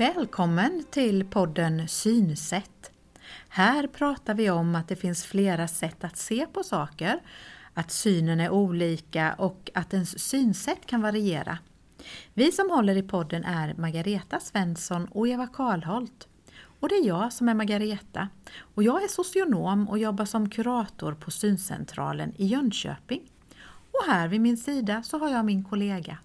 Välkommen till podden Synsätt. Här pratar vi om att det finns flera sätt att se på saker, att synen är olika och att ens synsätt kan variera. Vi som håller i podden är Margareta Svensson och Eva Karlholt. Och det är jag som är Margareta. Och jag är socionom och jobbar som kurator på Syncentralen i Jönköping. Och här vid min sida så har jag min kollega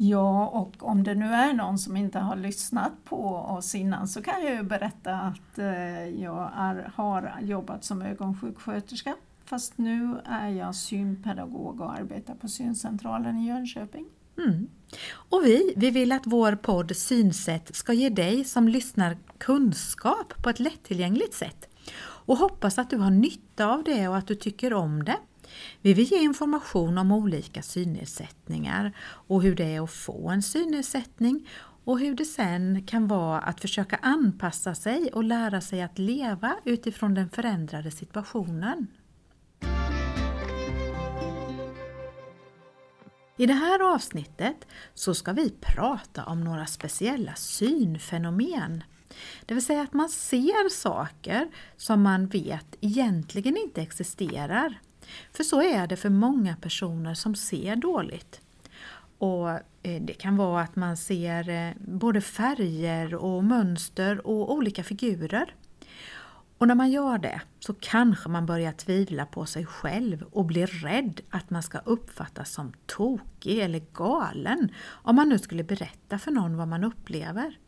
Ja, och om det nu är någon som inte har lyssnat på oss innan så kan jag ju berätta att eh, jag är, har jobbat som ögonsjuksköterska fast nu är jag synpedagog och arbetar på Syncentralen i Jönköping. Mm. Och vi, vi vill att vår podd Synsätt ska ge dig som lyssnar kunskap på ett lättillgängligt sätt och hoppas att du har nytta av det och att du tycker om det. Vi vill ge information om olika synnedsättningar och hur det är att få en synnedsättning och hur det sen kan vara att försöka anpassa sig och lära sig att leva utifrån den förändrade situationen. I det här avsnittet så ska vi prata om några speciella synfenomen. Det vill säga att man ser saker som man vet egentligen inte existerar. För så är det för många personer som ser dåligt. Och eh, Det kan vara att man ser eh, både färger och mönster och olika figurer. Och när man gör det så kanske man börjar tvivla på sig själv och blir rädd att man ska uppfattas som tokig eller galen om man nu skulle berätta för någon vad man upplever.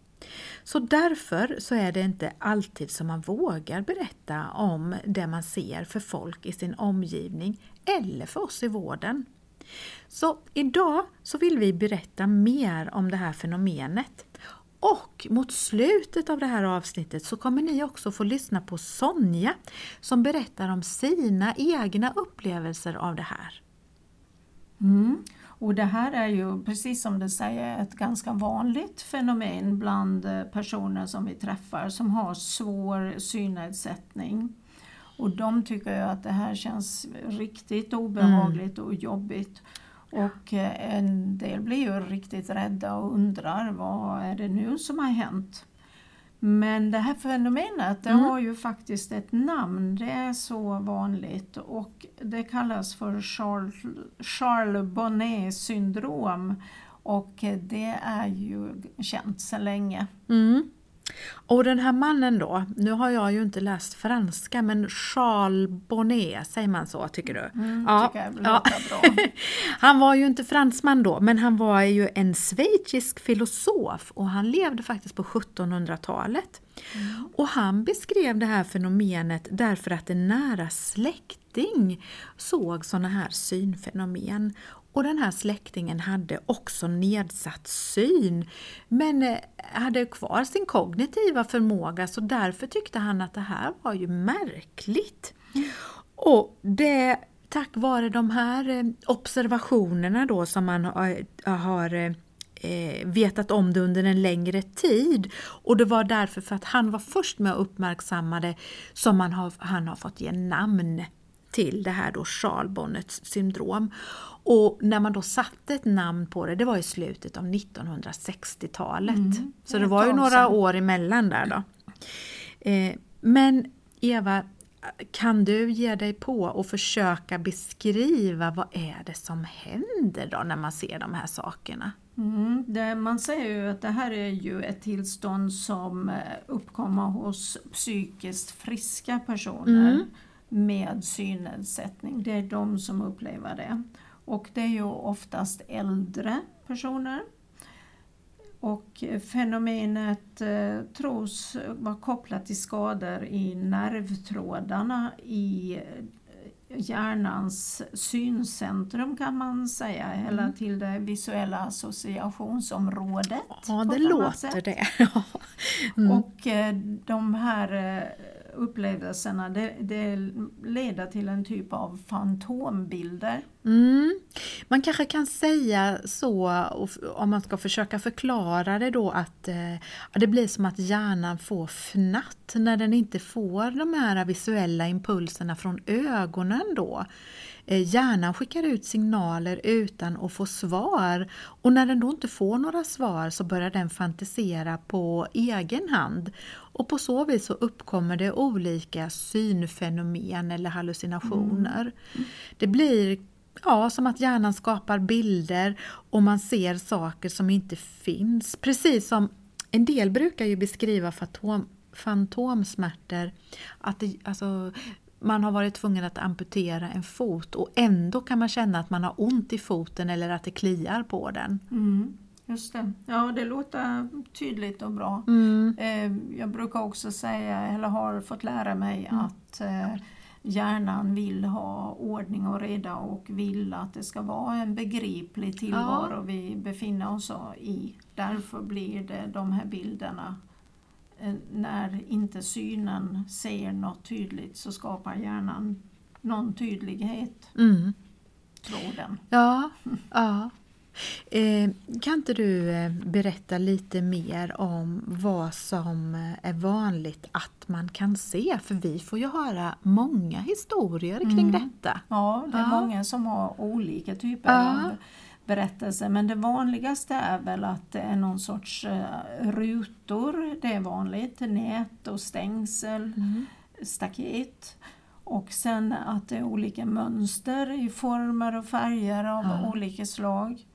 Så därför så är det inte alltid som man vågar berätta om det man ser för folk i sin omgivning eller för oss i vården. Så idag så vill vi berätta mer om det här fenomenet. Och mot slutet av det här avsnittet så kommer ni också få lyssna på Sonja som berättar om sina egna upplevelser av det här. Mm. Och det här är ju precis som du säger ett ganska vanligt fenomen bland eh, personer som vi träffar som har svår synnedsättning. Och de tycker ju att det här känns riktigt obehagligt mm. och jobbigt. Och eh, en del blir ju riktigt rädda och undrar vad är det nu som har hänt? Men det här fenomenet det mm. har ju faktiskt ett namn, det är så vanligt och det kallas för Charles, Charles Bonnet syndrom och det är ju känt sedan länge. Mm. Och den här mannen då, nu har jag ju inte läst franska men Charles Bonnet, säger man så tycker du? Mm, ja, tycker jag ja. bra. han var ju inte fransman då men han var ju en schweizisk filosof och han levde faktiskt på 1700-talet. Mm. Och han beskrev det här fenomenet därför att en nära släkting såg sådana här synfenomen och den här släktingen hade också nedsatt syn men eh, hade kvar sin kognitiva förmåga så därför tyckte han att det här var ju märkligt. Och det tack vare de här eh, observationerna då som man har eh, vetat om det under en längre tid. Och det var därför för att han var först med att uppmärksamma det som han har, han har fått ge namn till det här då Charles syndrom. Och när man då satte ett namn på det, det var i slutet av 1960-talet. Mm, så det var ju några år emellan där då. Eh, men Eva, kan du ge dig på och försöka beskriva vad är det som händer då när man ser de här sakerna? Mm, det, man säger ju att det här är ju ett tillstånd som eh, uppkommer hos psykiskt friska personer mm. Med synnedsättning. Det är de som upplever det. Och det är ju oftast äldre personer. Och fenomenet eh, tros vara kopplat till skador i nervtrådarna i eh, hjärnans syncentrum kan man säga, mm. eller till det visuella associationsområdet. Ja, det låter det. mm. Och eh, de här eh, upplevelserna det, det leder till en typ av fantombilder. Mm. Man kanske kan säga så, om man ska försöka förklara det då, att eh, det blir som att hjärnan får fnatt när den inte får de här visuella impulserna från ögonen då. Eh, hjärnan skickar ut signaler utan att få svar och när den då inte får några svar så börjar den fantisera på egen hand och på så vis så uppkommer det olika synfenomen eller hallucinationer. Mm. Det blir ja, som att hjärnan skapar bilder och man ser saker som inte finns. Precis som en del brukar ju beskriva fantom, fantomsmärtor, att det, alltså, man har varit tvungen att amputera en fot och ändå kan man känna att man har ont i foten eller att det kliar på den. Mm, just det. Ja, det låter tydligt och bra. Mm. Eh, jag brukar också säga, eller har fått lära mig mm. att eh, hjärnan vill ha ordning och reda och vill att det ska vara en begriplig tillvaro ja. vi befinner oss i. Därför blir det de här bilderna. Eh, när inte synen ser något tydligt så skapar hjärnan någon tydlighet. Mm. Tror den. Ja, ja. Eh, kan inte du eh, berätta lite mer om vad som eh, är vanligt att man kan se? För vi får ju höra många historier kring mm. detta. Ja, det är ja. många som har olika typer ja. av berättelser. Men det vanligaste är väl att det är någon sorts rutor, det är vanligt, nät och stängsel, mm. staket. Och sen att det är olika mönster i former och färger av ja. olika slag.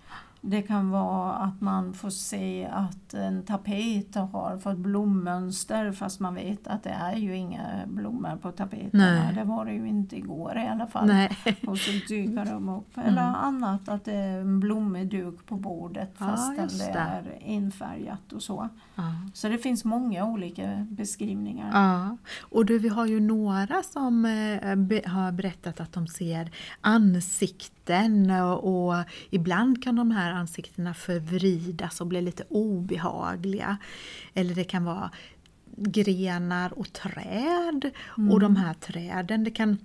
Det kan vara att man får se att en tapet har fått blommönster fast man vet att det är ju inga blommor på tapeterna. Det var det ju inte igår i alla fall. Nej. Och så dyker de upp. Eller mm. annat att det är en blommig duk på bordet fast ja, det är infärgat och så. Ja. Så det finns många olika beskrivningar. Ja, och du, vi har ju några som eh, har berättat att de ser ansikten och, och, ibland kan de här ansiktena förvridas och bli lite obehagliga. Eller det kan vara grenar och träd mm. och de här träden det kan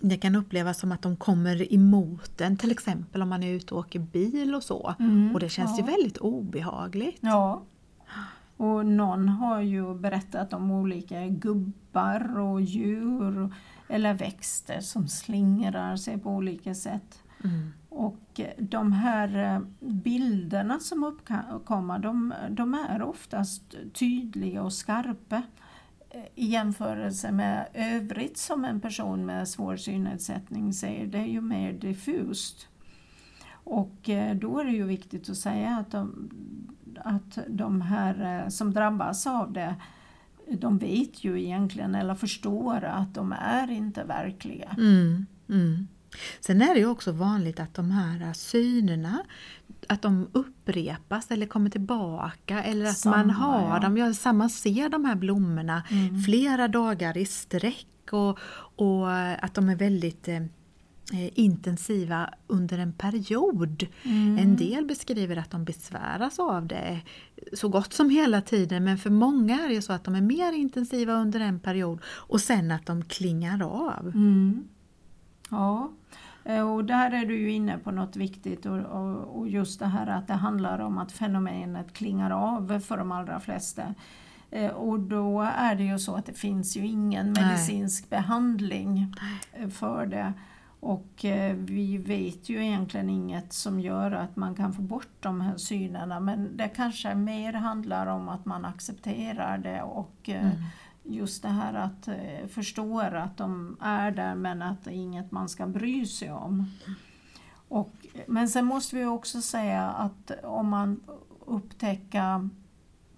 det kan upplevas som att de kommer emot en, till exempel om man är ute och åker bil och så. Mm, och det känns ja. ju väldigt obehagligt. Ja, och någon har ju berättat om olika gubbar och djur eller växter som slingrar sig på olika sätt. Mm. Och de här eh, bilderna som uppkommer, de, de är oftast tydliga och skarpa eh, i jämförelse med övrigt som en person med svår synnedsättning ser. Det är ju mer diffust. Och eh, då är det ju viktigt att säga att de, att de här som drabbas av det, de vet ju egentligen eller förstår att de är inte verkliga. Mm, mm. Sen är det ju också vanligt att de här synerna att de upprepas eller kommer tillbaka eller att samma, man har ja. dem, ja, samma ser de här blommorna mm. flera dagar i sträck och, och att de är väldigt eh, Eh, intensiva under en period. Mm. En del beskriver att de besväras av det så gott som hela tiden men för många är det så att de är mer intensiva under en period och sen att de klingar av. Mm. Ja, eh, och där är du ju inne på något viktigt och, och, och, just det här att det handlar om att fenomenet klingar av för de allra flesta. Eh, och då är det ju så att det finns ju ingen medicinsk Nej. behandling för det. Och eh, vi vet ju egentligen inget som gör att man kan få bort de här synerna men det kanske mer handlar om att man accepterar det och mm. Just det här att eh, förstå att de är där men att det är inget man ska bry sig om. Och, men sen måste vi också säga att om man upptäcker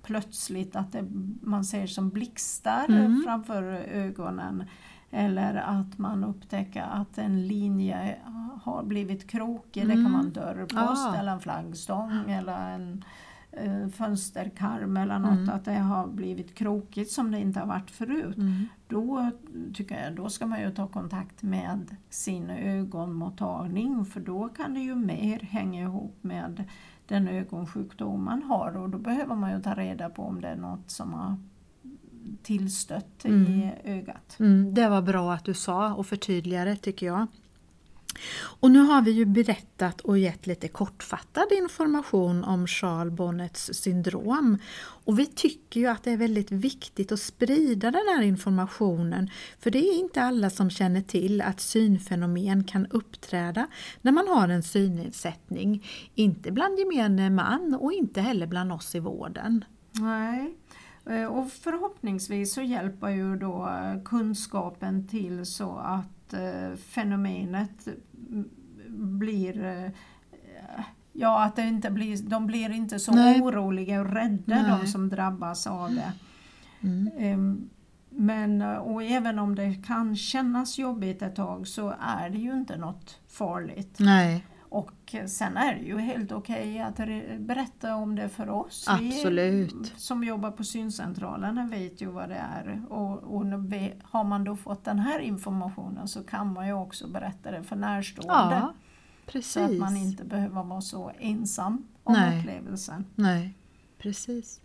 plötsligt att det, man ser som blixtar mm. framför ögonen eller att man upptäcker att en linje har blivit krokig. Mm. Det kan vara en dörrpost ah. eller en flaggstång eller en fönsterkarm eller något. Mm. Att det har blivit krokigt som det inte har varit förut. Mm. Då tycker jag då ska man ju ta kontakt med sin ögonmottagning för då kan det ju mer hänga ihop med den ögonsjukdom man har och då behöver man ju ta reda på om det är något som har tillstött mm. i ögat. Mm, det var bra att du sa och förtydligade tycker jag. Och nu har vi ju berättat och gett lite kortfattad information om Charles Bonnets syndrom. Och vi tycker ju att det är väldigt viktigt att sprida den här informationen för det är inte alla som känner till att synfenomen kan uppträda när man har en synnedsättning. Inte bland gemene man och inte heller bland oss i vården. Nej, eh, och förhoppningsvis så hjälper ju då eh, kunskapen till så att eh, fenomenet blir eh, Ja, att det inte blir, de blir inte så Nej. oroliga och rädda Nej. de som drabbas av det. Mm. Ehm, men, och även om det kan kännas jobbigt ett tag så är det ju inte något farligt. Nej. Och sen är det ju helt okej okay att berätta om det för oss. Absolut. Vi som jobbar på syncentralerna vet ju vad det är. Och, och har man då fått den här informationen så kan man ju också berätta det för närstående. Ja, precis. Så att man inte behöver vara så ensam om Nej. upplevelsen. Nej. Precis.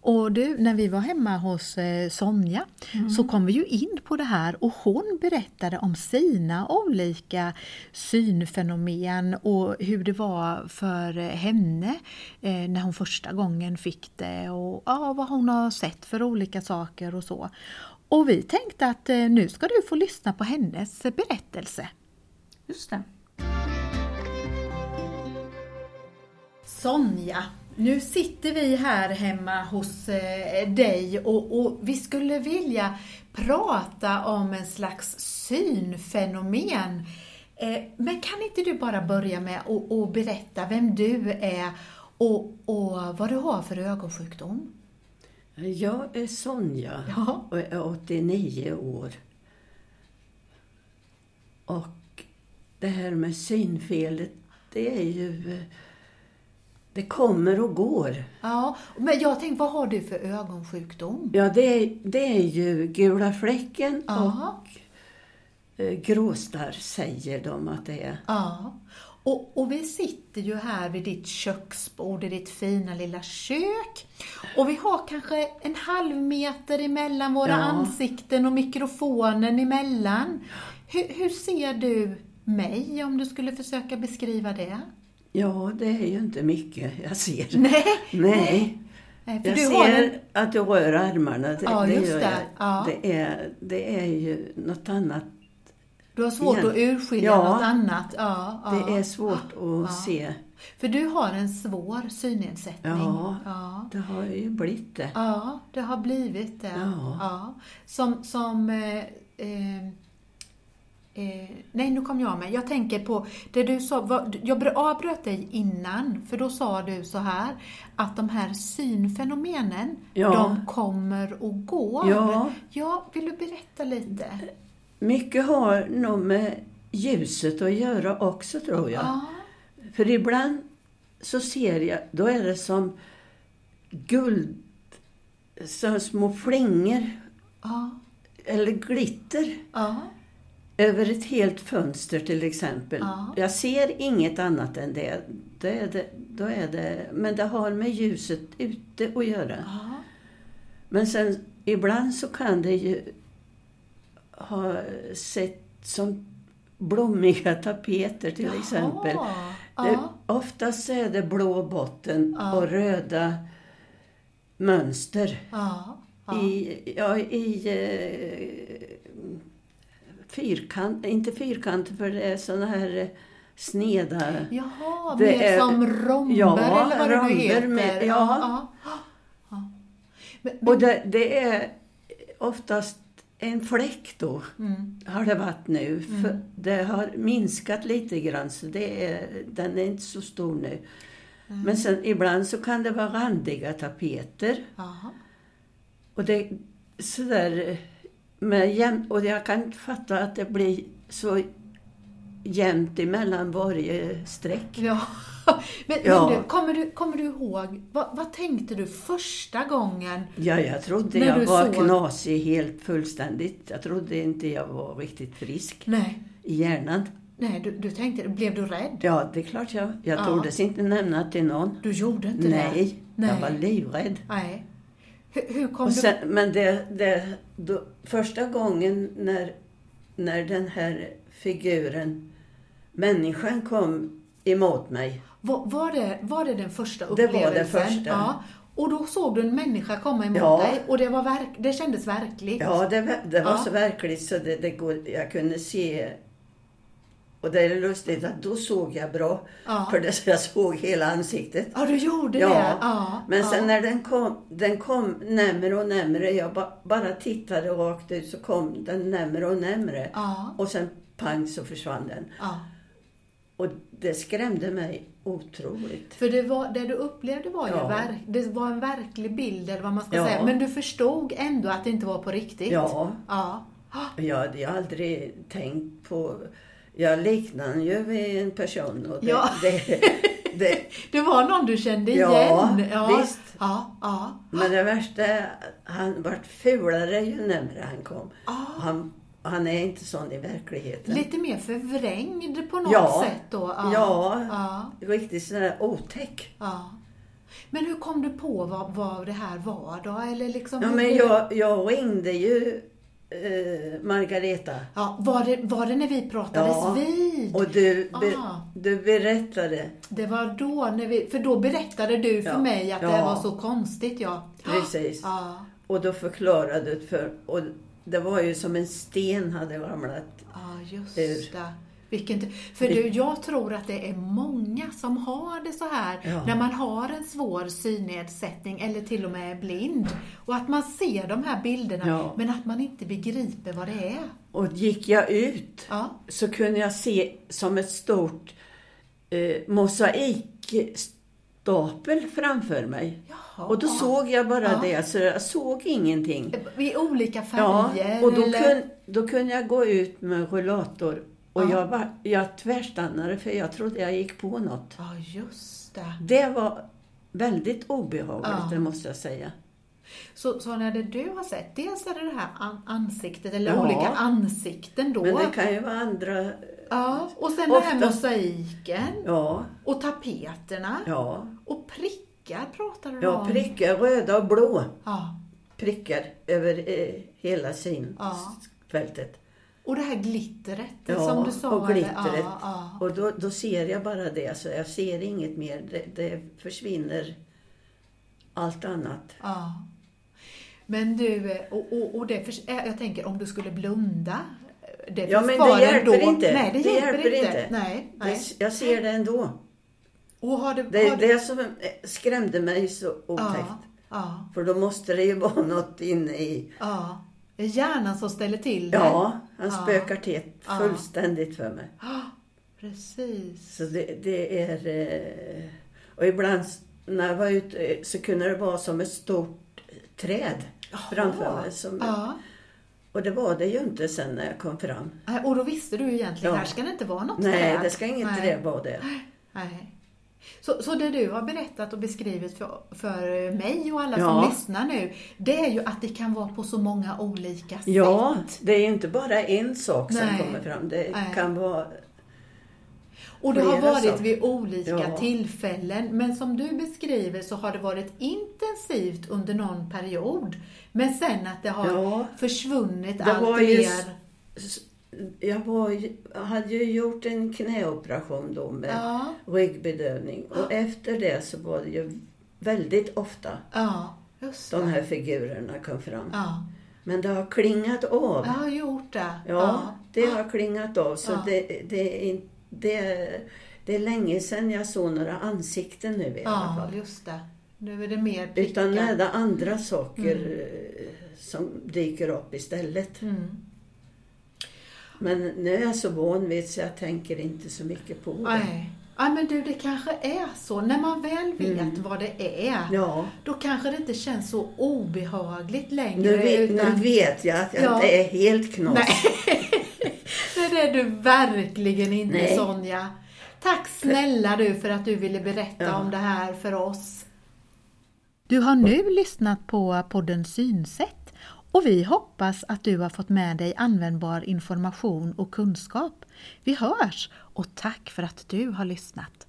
Och du, när vi var hemma hos eh, Sonja mm. så kom vi ju in på det här och hon berättade om sina olika synfenomen och hur det var för henne eh, när hon första gången fick det och ja, vad hon har sett för olika saker och så. Och vi tänkte att eh, nu ska du få lyssna på hennes berättelse. Just det. Sonja, nu sitter vi här hemma hos eh, dig och, och, vi skulle vilja prata om en slags synfenomen. Eh, men kan inte du bara börja med att berätta vem du är och, och, vad du har för ögonsjukdom? Jag är Sonja ja. och är 89 år. Och det här med synfelet, det är ju det kommer och går. Ja, men jag tänkte, vad har du för ögonsjukdom? Ja, det är, det är ju gula fläcken ja. och eh, gråstarr säger de att det är. Ja, och, och, vi sitter ju här vid ditt köksbord i ditt fina lilla kök. Och vi har kanske en halv meter emellan våra ja. ansikten och mikrofonen emellan. Hur, hur ser du mig om du skulle försöka beskriva det? Ja, det är ju inte mycket jag ser. Nej. Nej. Nej jag ser en... att du rör armarna. Det, ja, just det. det. Ja. Det, är, det är ju något annat. Du har svårt igen. att urskilja ja, något annat? Ja, ja. det är svårt att se. För du har en svår synnedsättning. Ja, ja, det har ju blivit det. Ja, det har blivit det. Ja. Som, som eh, eh, Eh, nej, nu kom jag med. Jag tänker på det du sa, vad, jag avbröt dig innan, för då sa du så här att de här synfenomenen, ja. de kommer och går. Ja. ja, vill du berätta lite? Mycket har nog med ljuset att göra också, tror jag. Ja. För ibland så ser jag, då är det som guld, så små flingor. Ja. Eller glitter. Ja över ett helt fönster till exempel. Ja. Jag ser inget annat än det. Då är det, då är det. Men det har med ljuset ute att göra. Ja. Men sen ibland så kan det ju ha sett som blommiga tapeter till Jaha. exempel. Ja. Det, oftast är det blå botten och röda mönster. I, ja, i eh, fyrkant, inte fyrkant för det är sådana här eh, sneda... Jaha, det mer är, som romber ja, eller vad det nu heter. Med, ja. ja. ja. Men, men, och det, det, är oftast en fläck då, mm. har det varit nu. Mm. För det har minskat lite grann, så det är, den är inte så stor nu. Mm. Men sen ibland så kan det vara randiga tapeter. Aha. Och det sådär med jäm, och jag kan inte fatta att det blir så jämnt emellan varje streck. Ja. Men, ja. men du, kommer, du, kommer du ihåg, vad, vad, tänkte du första gången? Ja, jag trodde jag var såg... knasig helt fullständigt. Jag trodde inte jag var riktigt frisk Nej. i hjärnan. Nej, du, du tänkte, blev du rädd? Ja, det är klart jag. Jag ja. tordes inte nämna till någon. Du gjorde inte Nej, det? Nej, jag var livrädd. Nej. Hur, hur kom sen, du... Men det, det, då, första gången när, när den här figuren människan kom emot mig. Var, var, det, var det den första Det var den upplevelsen? första. Ja. Och då såg du en människa komma emot Ja. dig och det, var verk, det kändes verkligt? Ja, det, var- det var Ja. så verkligt så det, det går, jag kunde se. Och det är lustigt att då såg jag bra. Ja. För det, jag såg hela ansiktet. Ja, du gjorde Ja, det? Ja. men ja. sen när den kom, den kom närmare och närmare. Jag ba, bara tittade rakt ut så kom den närmare och närmare. Ja. Och sen pang så försvann den. Och det skrämde mig otroligt. För det, var, det du upplevde var ju Ja. verk, det var en verklig bild eller vad man ska Ja. säga. Men du förstod ändå att det inte var på riktigt? Ja, Ja. jag hade aldrig tänkt på... Jag liknar den ju vid en person. Och det, Ja. det, det, Det var någon du kände Ja, igen? visst. Ja, ja. Men det värsta han vart fulare ju närmare han kom. Ah. Han, han är inte sån i verkligheten. Lite mer förvrängd på något Ja. sätt då? Ja. ja. Riktigt sådär otäck. ja. Men hur kom du på vad, vad det här var då? Eller liksom, Ja, men jag, jag ringde ju eh, Margareta. Ja, var, det, var det när vi pratades Ja. vid? Och du, be, Ah. du berättade. Det var då, när vi, för då berättade du för Ja. mig att det Ja. var så konstigt. Ja. Precis. Ja, Och då förklarade du för... Och det var ju som en sten hade ramlat. ja just Ur. det. Vilken, för du, jag tror att det är många som har det så här Ja. när man har en svår synnedsättning eller till och med är blind. Och att man ser de här bilderna Ja. men att man inte begriper vad det är. Och gick jag ut Ja, så kunde jag se som ett stort eh, mosaikstapel framför mig. Jaha. Och då såg jag bara Ja. det, så jag såg ingenting. I olika Ja, färger? och då, eller? kun, då kunde jag gå ut med rullator. Och Ja. jag, var, jag tvärstannade för jag trodde jag gick på något. Ja, just det. Det var väldigt obehagligt, Ja. det måste jag säga. Så, så när det du har sett, dels är det det här an ansiktet, eller Ja. olika ansikten då. Men det kan ju vara andra... Ja, och sen den här Ofta- mosaiken. Ja, Och tapeterna. ja. Och prickar pratar du Ja, om. prickar, röda och blå Ja. prickar över eh, hela Ja. Och det här glittret Ja, som du sa. och glittret. Ja, ja. Och då, då ser jag bara det, så jag ser inget mer. Det, det försvinner allt annat. ja. Men du, och, och, och det, för, jag tänker om du skulle blunda. Det Ja, men det hjälper ändå. inte. Nej, det, Det hjälper, hjälper inte. inte. Nej, nej. Det, jag ser det ändå. Och har det, Det är det som skrämde mig så otäckt. För då måste det ju vara något inne i... ja. Det är hjärnan som ställer till det. Ja, han Ja. spökar till fullständigt för mig. Ja, Precis. Så det, det är... eh, Och ibland när jag var ute eh, så kunde det vara som ett stort träd framför mig. Som, Ja. Och det var det ju inte sen när jag kom fram. Nej, Och då visste du egentligen, Ja. här ska det inte vara något Nej, träd. det ska inget Nej. träd vara det. Nej. Så, så det du har berättat och beskrivit för, för mig och alla Ja. som lyssnar nu, det är ju att det kan vara på så många olika sätt. Ja, det är inte bara en sak som Nej. kommer fram. Det Nej. kan vara... Och det har varit vid olika Ja. tillfällen. Men som du beskriver så har det varit intensivt under någon period. Men sen att det har Ja. försvunnit Det allt var ju mer. Jag var, hade ju gjort en knäoperation då med Ja, ryggbedövning. Och efter det så var det ju väldigt ofta ja, de här figurerna kom fram. Ja, Men det har klingat av. jag har gjort det. Ja, det har klingat av. Så Ja. det, det, är det, det är länge sedan jag såg några ansikten nu i alla Ja, fall. just det. Nu är det mer prickar. Utan det andra saker eh, som dyker upp istället. Mm. Men nu är jag så van vid så jag tänker inte så mycket på det. Nej. Ja, men du, det kanske är så. När man väl vet Mm. vad det är, Ja, då kanske det inte känns så obehagligt längre. nu vet, utan... nu vet jag att jag Ja. inte är helt knas. Nej, det är du verkligen inte Nej. Sonja. Tack snälla du för att du ville berätta Ja. om det här för oss. Du har nu lyssnat på podden Synsätt och vi hoppas att du har fått med dig användbar information och kunskap. Vi hörs och tack för att du har lyssnat.